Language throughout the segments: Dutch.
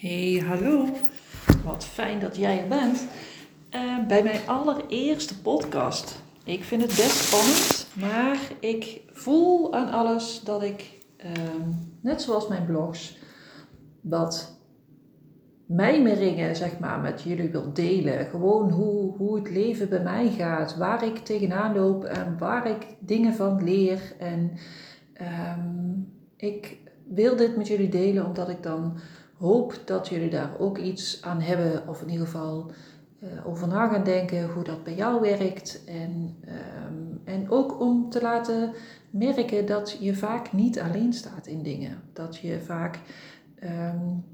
Hey, hallo. Wat fijn dat jij er bent. Uh, bij mijn allereerste podcast. Ik vind het best spannend, maar ik voel aan alles dat ik, uh, net zoals mijn blogs, wat mijmeringen zeg maar, met jullie wil delen. Gewoon hoe, hoe het leven bij mij gaat, waar ik tegenaan loop en waar ik dingen van leer. En um, ik wil dit met jullie delen omdat ik dan hoop dat jullie daar ook iets aan hebben, of in ieder geval uh, over na gaan denken hoe dat bij jou werkt. En, um, en ook om te laten merken dat je vaak niet alleen staat in dingen. Dat je vaak, um,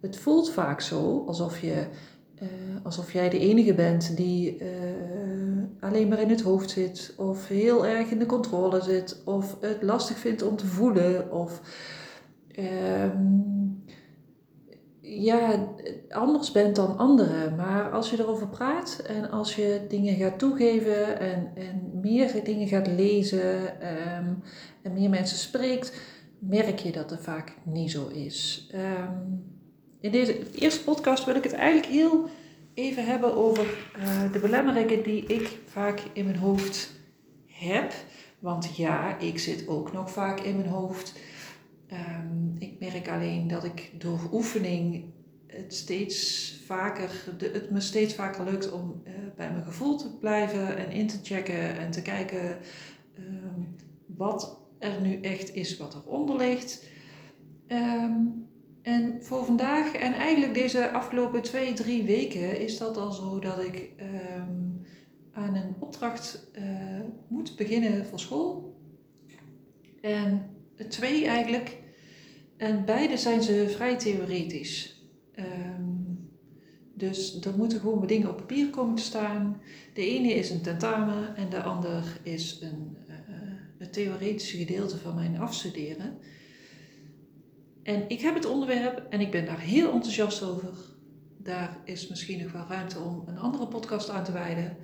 het voelt vaak zo alsof je. Uh, alsof jij de enige bent die uh, alleen maar in het hoofd zit, of heel erg in de controle zit, of het lastig vindt om te voelen, of um, ja, anders bent dan anderen. Maar als je erover praat en als je dingen gaat toegeven en, en meer dingen gaat lezen um, en meer mensen spreekt, merk je dat het vaak niet zo is. Um, in deze eerste podcast wil ik het eigenlijk heel even hebben over uh, de belemmeringen die ik vaak in mijn hoofd heb. Want ja, ik zit ook nog vaak in mijn hoofd. Um, ik merk alleen dat ik door oefening het steeds vaker, de, het me steeds vaker lukt om uh, bij mijn gevoel te blijven en in te checken en te kijken um, wat er nu echt is wat eronder ligt. Um, en voor vandaag en eigenlijk deze afgelopen twee, drie weken is dat al zo dat ik aan een opdracht uh, moet beginnen voor school. En twee eigenlijk. En beide zijn ze vrij theoretisch. Um, dus er moeten gewoon dingen op papier komen te staan. De ene is een tentamen en de ander is een, uh, het theoretische gedeelte van mijn afstuderen. En ik heb het onderwerp en ik ben daar heel enthousiast over. Daar is misschien nog wel ruimte om een andere podcast aan te wijden.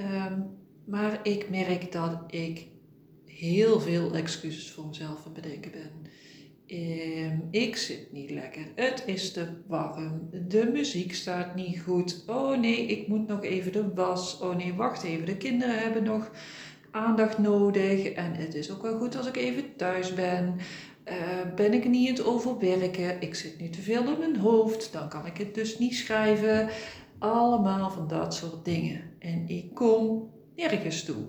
Um, maar ik merk dat ik heel veel excuses voor mezelf aan bedenken ben. Um, ik zit niet lekker. Het is te warm. De muziek staat niet goed. Oh nee, ik moet nog even de was. Oh nee, wacht even. De kinderen hebben nog aandacht nodig. En het is ook wel goed als ik even thuis ben. Uh, ben ik niet aan het overwerken? Ik zit nu te veel in mijn hoofd. Dan kan ik het dus niet schrijven. Allemaal van dat soort dingen. En ik kom nergens toe.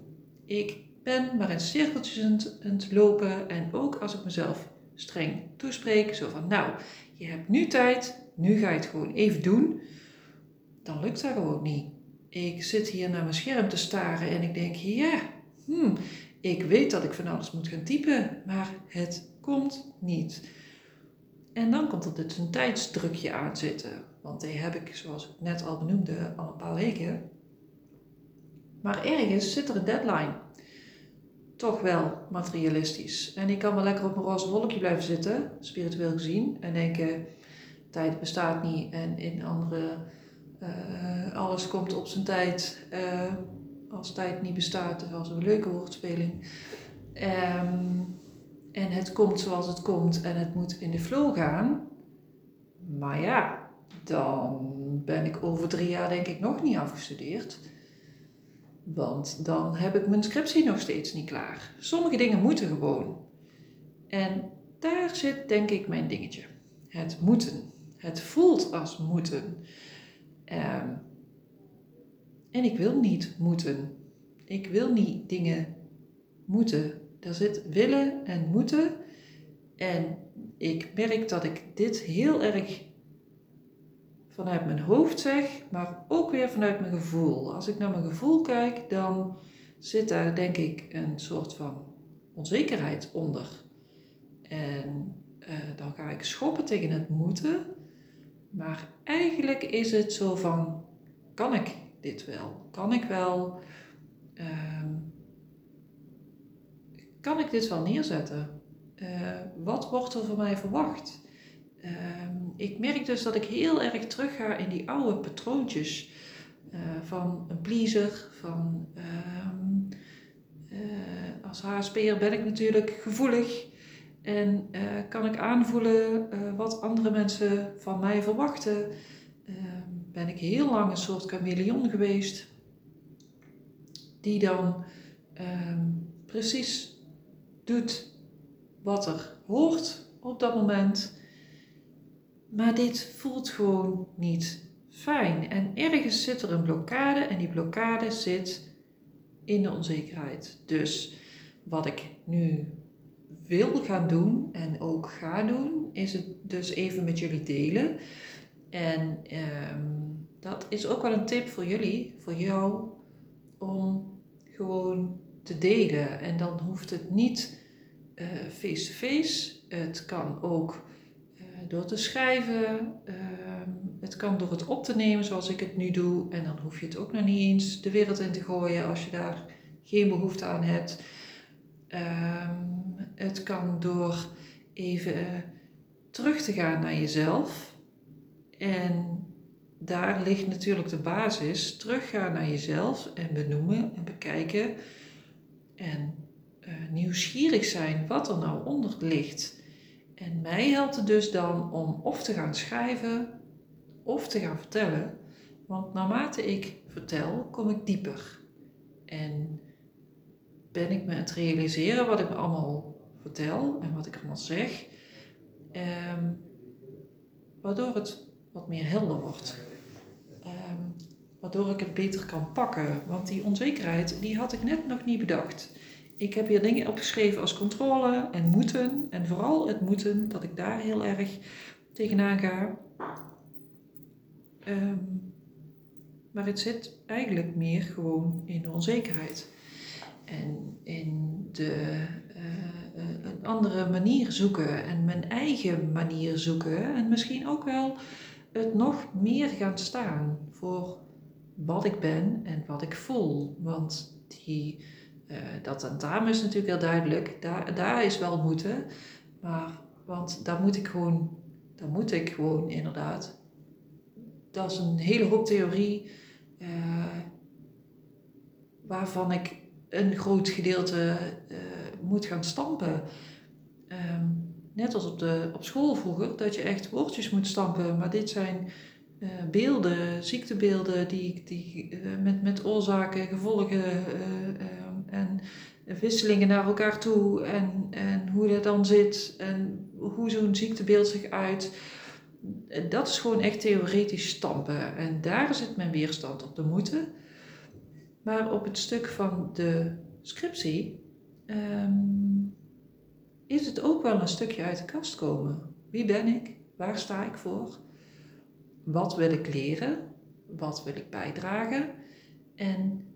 Ik ben maar in cirkeltjes het, aan het lopen. En ook als ik mezelf streng toespreek. Zo van, nou, je hebt nu tijd, nu ga je het gewoon even doen. Dan lukt dat gewoon niet. Ik zit hier naar mijn scherm te staren en ik denk, ja, hmm, ik weet dat ik van alles moet gaan typen, maar het komt niet. En dan komt er dus een tijdsdrukje aan zitten. Want die heb ik, zoals ik net al benoemde, al een paar weken. Maar ergens zit er een deadline toch wel materialistisch. En ik kan wel lekker op mijn roze wolkje blijven zitten, spiritueel gezien, en denken: tijd bestaat niet en in andere. Uh, alles komt op zijn tijd. Uh, als tijd niet bestaat, dat was een leuke woordspeling. Um, en het komt zoals het komt en het moet in de flow gaan. Maar ja, dan ben ik over drie jaar denk ik nog niet afgestudeerd. Want dan heb ik mijn scriptie nog steeds niet klaar. Sommige dingen moeten gewoon. En daar zit denk ik mijn dingetje. Het moeten. Het voelt als moeten. Um, en ik wil niet moeten. Ik wil niet dingen moeten. Daar zit willen en moeten. En ik merk dat ik dit heel erg vanuit mijn hoofd zeg, maar ook weer vanuit mijn gevoel. Als ik naar mijn gevoel kijk, dan zit daar denk ik een soort van onzekerheid onder. En uh, dan ga ik schoppen tegen het moeten. Maar eigenlijk is het zo van, kan ik dit wel? Kan ik wel? Uh, kan ik dit wel neerzetten? Uh, wat wordt er van mij verwacht? Um, ik merk dus dat ik heel erg terug ga in die oude patroontjes uh, van een pleaser, van um, uh, als HSP'er ben ik natuurlijk gevoelig En eh, kan ik aanvoelen wat andere mensen van mij verwachten? Ehm, ben ik heel lang een soort chameleon geweest, die dan ehm, precies doet wat er hoort op dat moment. Maar dit voelt gewoon niet fijn. En ergens zit er een blokkade en die blokkade zit in de onzekerheid. Dus wat ik nu wil gaan doen en ook ga doen, is het dus even met jullie delen. En ehm, dat is ook wel een tip voor jullie, voor jou, om gewoon te delen. En dan hoeft het niet eh, face-to-face. het kan ook uh, door te schrijven. Ehm, het kan door het op te nemen zoals ik het nu doe. En dan hoef je het ook nog niet eens de wereld in te gooien als je daar geen behoefte aan hebt. Ehm, het kan door even eh, terug te gaan naar jezelf. En daar ligt natuurlijk de basis. Teruggaan naar jezelf en benoemen en bekijken. En uh, nieuwsgierig zijn wat er nou onder ligt. En mij helpt het dus dan om of te gaan schrijven of te gaan vertellen. Want naarmate ik vertel, kom ik dieper. En ben ik me aan het realiseren wat ik me allemaal vertel en wat ik allemaal zeg. Ehm, waardoor het wat meer helder wordt. Ehm, waardoor ik het beter kan pakken. Want die onzekerheid, die had ik net nog niet bedacht. Ik heb hier dingen opgeschreven als controle en moeten. En vooral het moeten, dat ik daar heel erg tegenaan ga. Ehm, maar het zit eigenlijk meer gewoon in de onzekerheid. En in de, uh, een andere manier zoeken en mijn eigen manier zoeken. En misschien ook wel het nog meer gaan staan voor wat ik ben en wat ik voel. Want die, uh, dat tentamen is natuurlijk heel duidelijk. Daar, daar is wel moeten. Maar, want daar moet ik gewoon, daar moet ik gewoon inderdaad. Dat is een hele hoop theorie uh, waarvan ik een groot gedeelte uh, moet gaan stampen. Um, net als op, de, op school vroeger, dat je echt woordjes moet stampen. Maar dit zijn beelden, ziektebeelden, die, die, met, met oorzaken, gevolgen en wisselingen naar elkaar toe. En, en hoe dat dan zit en hoe zo'n ziektebeeld zich uit. Dat is gewoon echt theoretisch stampen. En daar zit mijn weerstand op de moeten. Maar op het stuk van de scriptie. Um, is het ook wel een stukje uit de kast komen. Wie ben ik? Waar sta ik voor? Wat wil ik leren? Wat wil ik bijdragen? En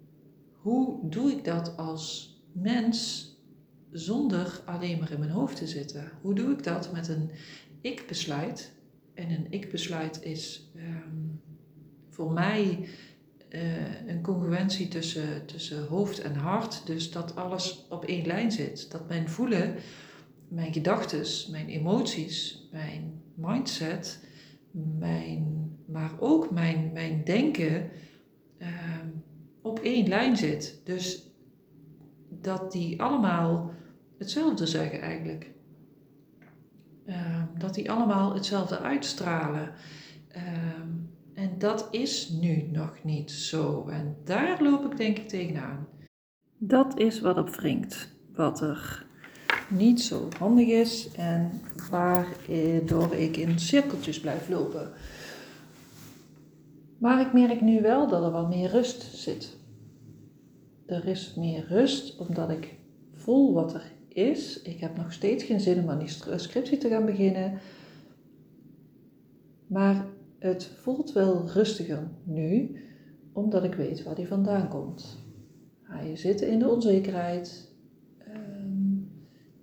hoe doe ik dat als mens zonder alleen maar in mijn hoofd te zitten? Hoe doe ik dat met een ik-besluit? En een ik-besluit is um, voor mij uh, een congruentie tussen, tussen hoofd en hart. Dus dat alles op één lijn zit. Dat mijn voelen mijn gedachten, mijn emoties, mijn mindset, mijn, maar ook mijn, mijn denken uh, op één lijn zit. Dus dat die allemaal hetzelfde zeggen eigenlijk. Uh, dat die allemaal hetzelfde uitstralen. Uh, en dat is nu nog niet zo. En daar loop ik denk ik tegenaan. Dat is wat op wringt. Wat er niet zo handig is en waardoor ik in cirkeltjes blijf lopen. Maar ik merk nu wel dat er wel meer rust zit. Er is meer rust omdat ik voel wat er is. Ik heb nog steeds geen zin om aan die scriptie te gaan beginnen. Maar het voelt wel rustiger nu, omdat ik weet waar die vandaan komt. Hij zit in de onzekerheid,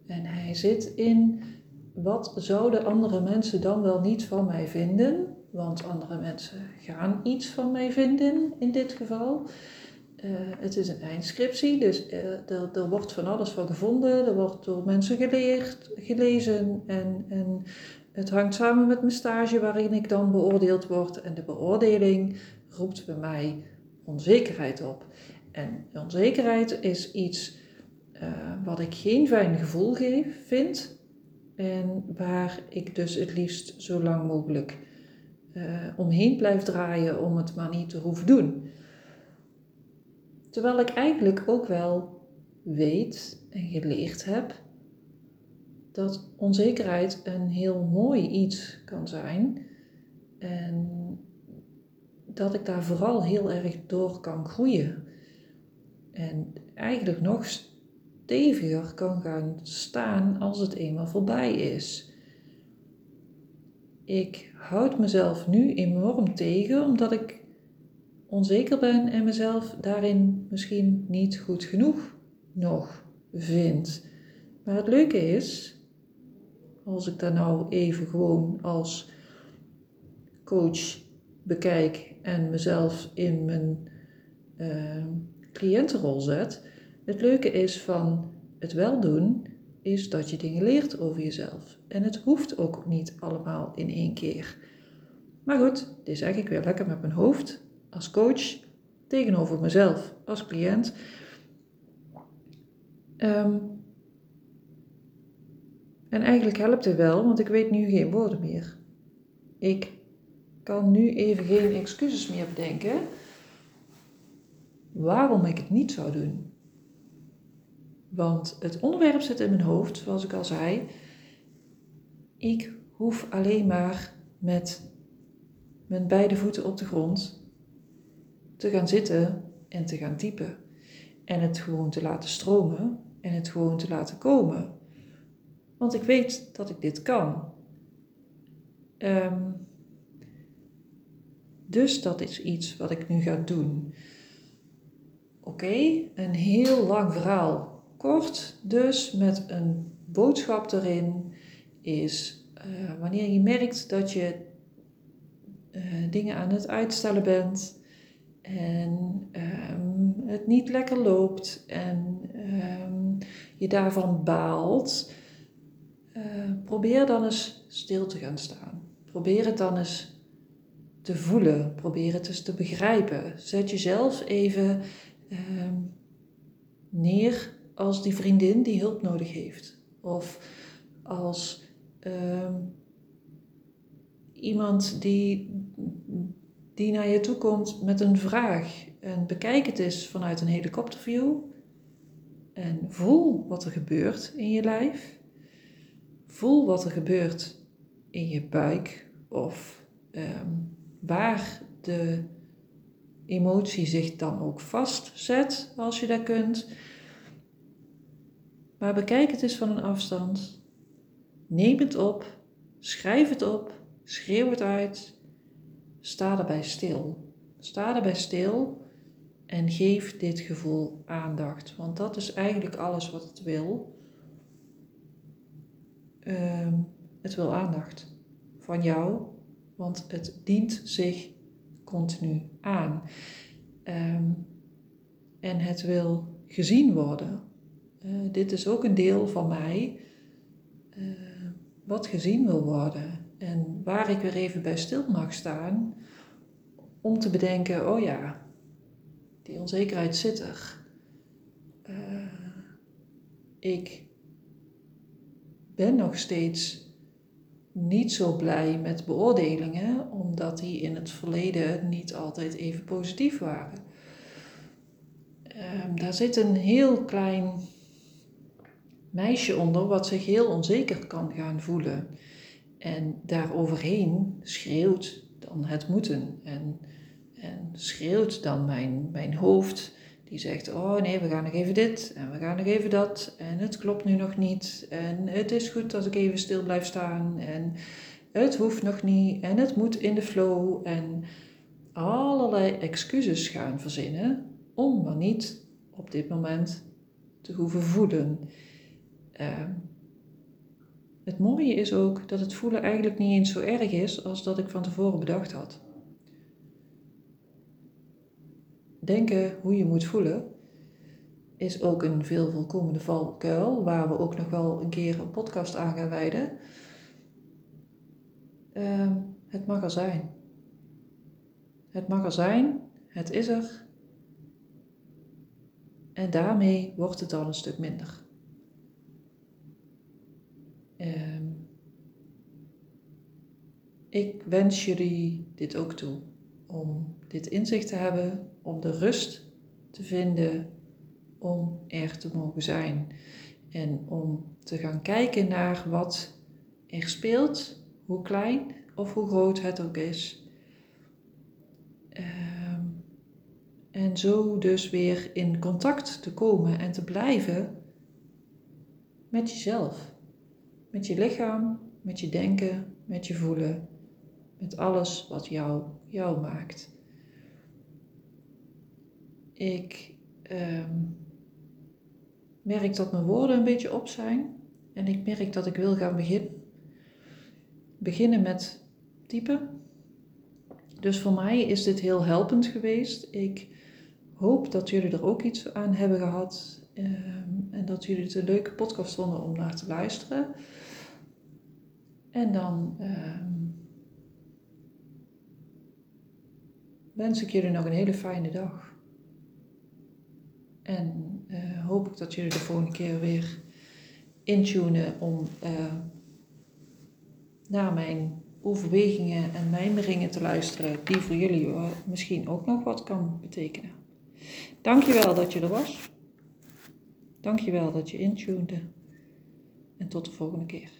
en hij zit in wat zouden andere mensen dan wel niet van mij vinden? Want andere mensen gaan iets van mij vinden in dit geval. Uh, het is een eindscriptie, dus uh, er, wordt van alles van gevonden. Er wordt door mensen geleerd, gelezen. En, en het hangt samen met mijn stage waarin ik dan beoordeeld word. En de beoordeling roept bij mij onzekerheid op. En onzekerheid is iets uh, wat ik geen fijn gevoel geef, vind. En waar ik dus het liefst zo lang mogelijk omheen blijf draaien om het maar niet te hoeven doen. Terwijl ik eigenlijk ook wel weet en geleerd heb dat onzekerheid een heel mooi iets kan zijn. En dat ik daar vooral heel erg door kan groeien. En eigenlijk nog steviger kan gaan staan als het eenmaal voorbij is. Ik houd mezelf nu enorm tegen omdat ik onzeker ben en mezelf daarin misschien niet goed genoeg nog vind. Maar het leuke is, als ik daar nou even gewoon als coach bekijk en mezelf in mijn uh, cliëntenrol zet. Het leuke is van het wel doen, is dat je dingen leert over jezelf. En het hoeft ook niet allemaal in één keer. Maar goed, dit is eigenlijk weer lekker met mijn hoofd als coach tegenover mezelf als cliënt. Um, en eigenlijk helpt het wel, want ik weet nu geen woorden meer. Ik kan nu even geen excuses meer bedenken waarom ik het niet zou doen. Want het onderwerp zit in mijn hoofd, zoals ik al zei. Ik hoef alleen maar met mijn beide voeten op de grond te gaan zitten en te gaan typen. En het gewoon te laten stromen en het gewoon te laten komen. Want ik weet dat ik dit kan. Um, dus dat is iets wat ik nu ga doen. Oké, een heel lang verhaal. Kort, dus met een boodschap erin, is uh, wanneer je merkt dat je uh, dingen aan het uitstellen bent en um, het niet lekker loopt en um, je daarvan baalt, uh, probeer dan eens stil te gaan staan. Probeer het dan eens te voelen. Probeer het eens te begrijpen. Zet jezelf even uh, neer als die vriendin die hulp nodig heeft. Of als uh, iemand die, die naar je toe komt met een vraag. En bekijk het eens vanuit een helikopterview. En voel wat er gebeurt in je lijf. Voel wat er gebeurt in je buik of um, waar de emotie zich dan ook vastzet, als je dat kunt. Maar bekijk het eens van een afstand. Neem het op, schrijf het op, schreeuw het uit. Sta erbij stil. Sta erbij stil en geef dit gevoel aandacht. Want dat is eigenlijk alles wat het wil. Uh, het wil aandacht van jou want het dient zich continu aan. Um, en het wil gezien worden. Uh, dit is ook een deel van mij uh, wat gezien wil worden. En waar ik weer even bij stil mag staan om te bedenken, oh ja, die onzekerheid zit er. Uh, ik ben nog steeds niet zo blij met beoordelingen, omdat die in het verleden niet altijd even positief waren. Um, daar zit een heel klein meisje onder wat zich heel onzeker kan gaan voelen. En daaroverheen schreeuwt dan het moeten. En, en schreeuwt dan mijn, mijn hoofd die zegt, oh nee, we gaan nog even dit en we gaan nog even dat en het klopt nu nog niet en het is goed dat ik even stil blijf staan en het hoeft nog niet en het moet in de flow en allerlei excuses gaan verzinnen om maar niet op dit moment te hoeven voelen. Uh, het mooie is ook dat het voelen eigenlijk niet eens zo erg is als dat ik van tevoren bedacht had. denken hoe je moet voelen is ook een veel voorkomende valkuil, waar we ook nog wel een keer een podcast aan gaan wijden. Uh, het mag er zijn. Het mag er zijn, het is er. En daarmee wordt het al een stuk minder. Um, ik wens jullie dit ook toe. Om dit inzicht te hebben, om de rust te vinden, om er te mogen zijn. En om te gaan kijken naar wat er speelt, hoe klein of hoe groot het ook is. Ehm, en zo dus weer in contact te komen en te blijven met jezelf. Met je lichaam, met je denken, met je voelen, met alles wat jou jou maakt. Ik ehm, merk dat mijn woorden een beetje op zijn en ik merk dat ik wil gaan beginnen. Beginnen met typen. Dus voor mij is dit heel helpend geweest. Ik hoop dat jullie er ook iets aan hebben gehad ehm, en dat jullie het een leuke podcast vonden om naar te luisteren. En dan ehm, wens ik jullie nog een hele fijne dag. En uh, hoop ik dat jullie de volgende keer weer intunen om uh, naar mijn overwegingen en mijmeringen te luisteren, die voor jullie misschien ook nog wat kan betekenen. Dankjewel dat je er was. Dankjewel dat je intunede. En tot de volgende keer.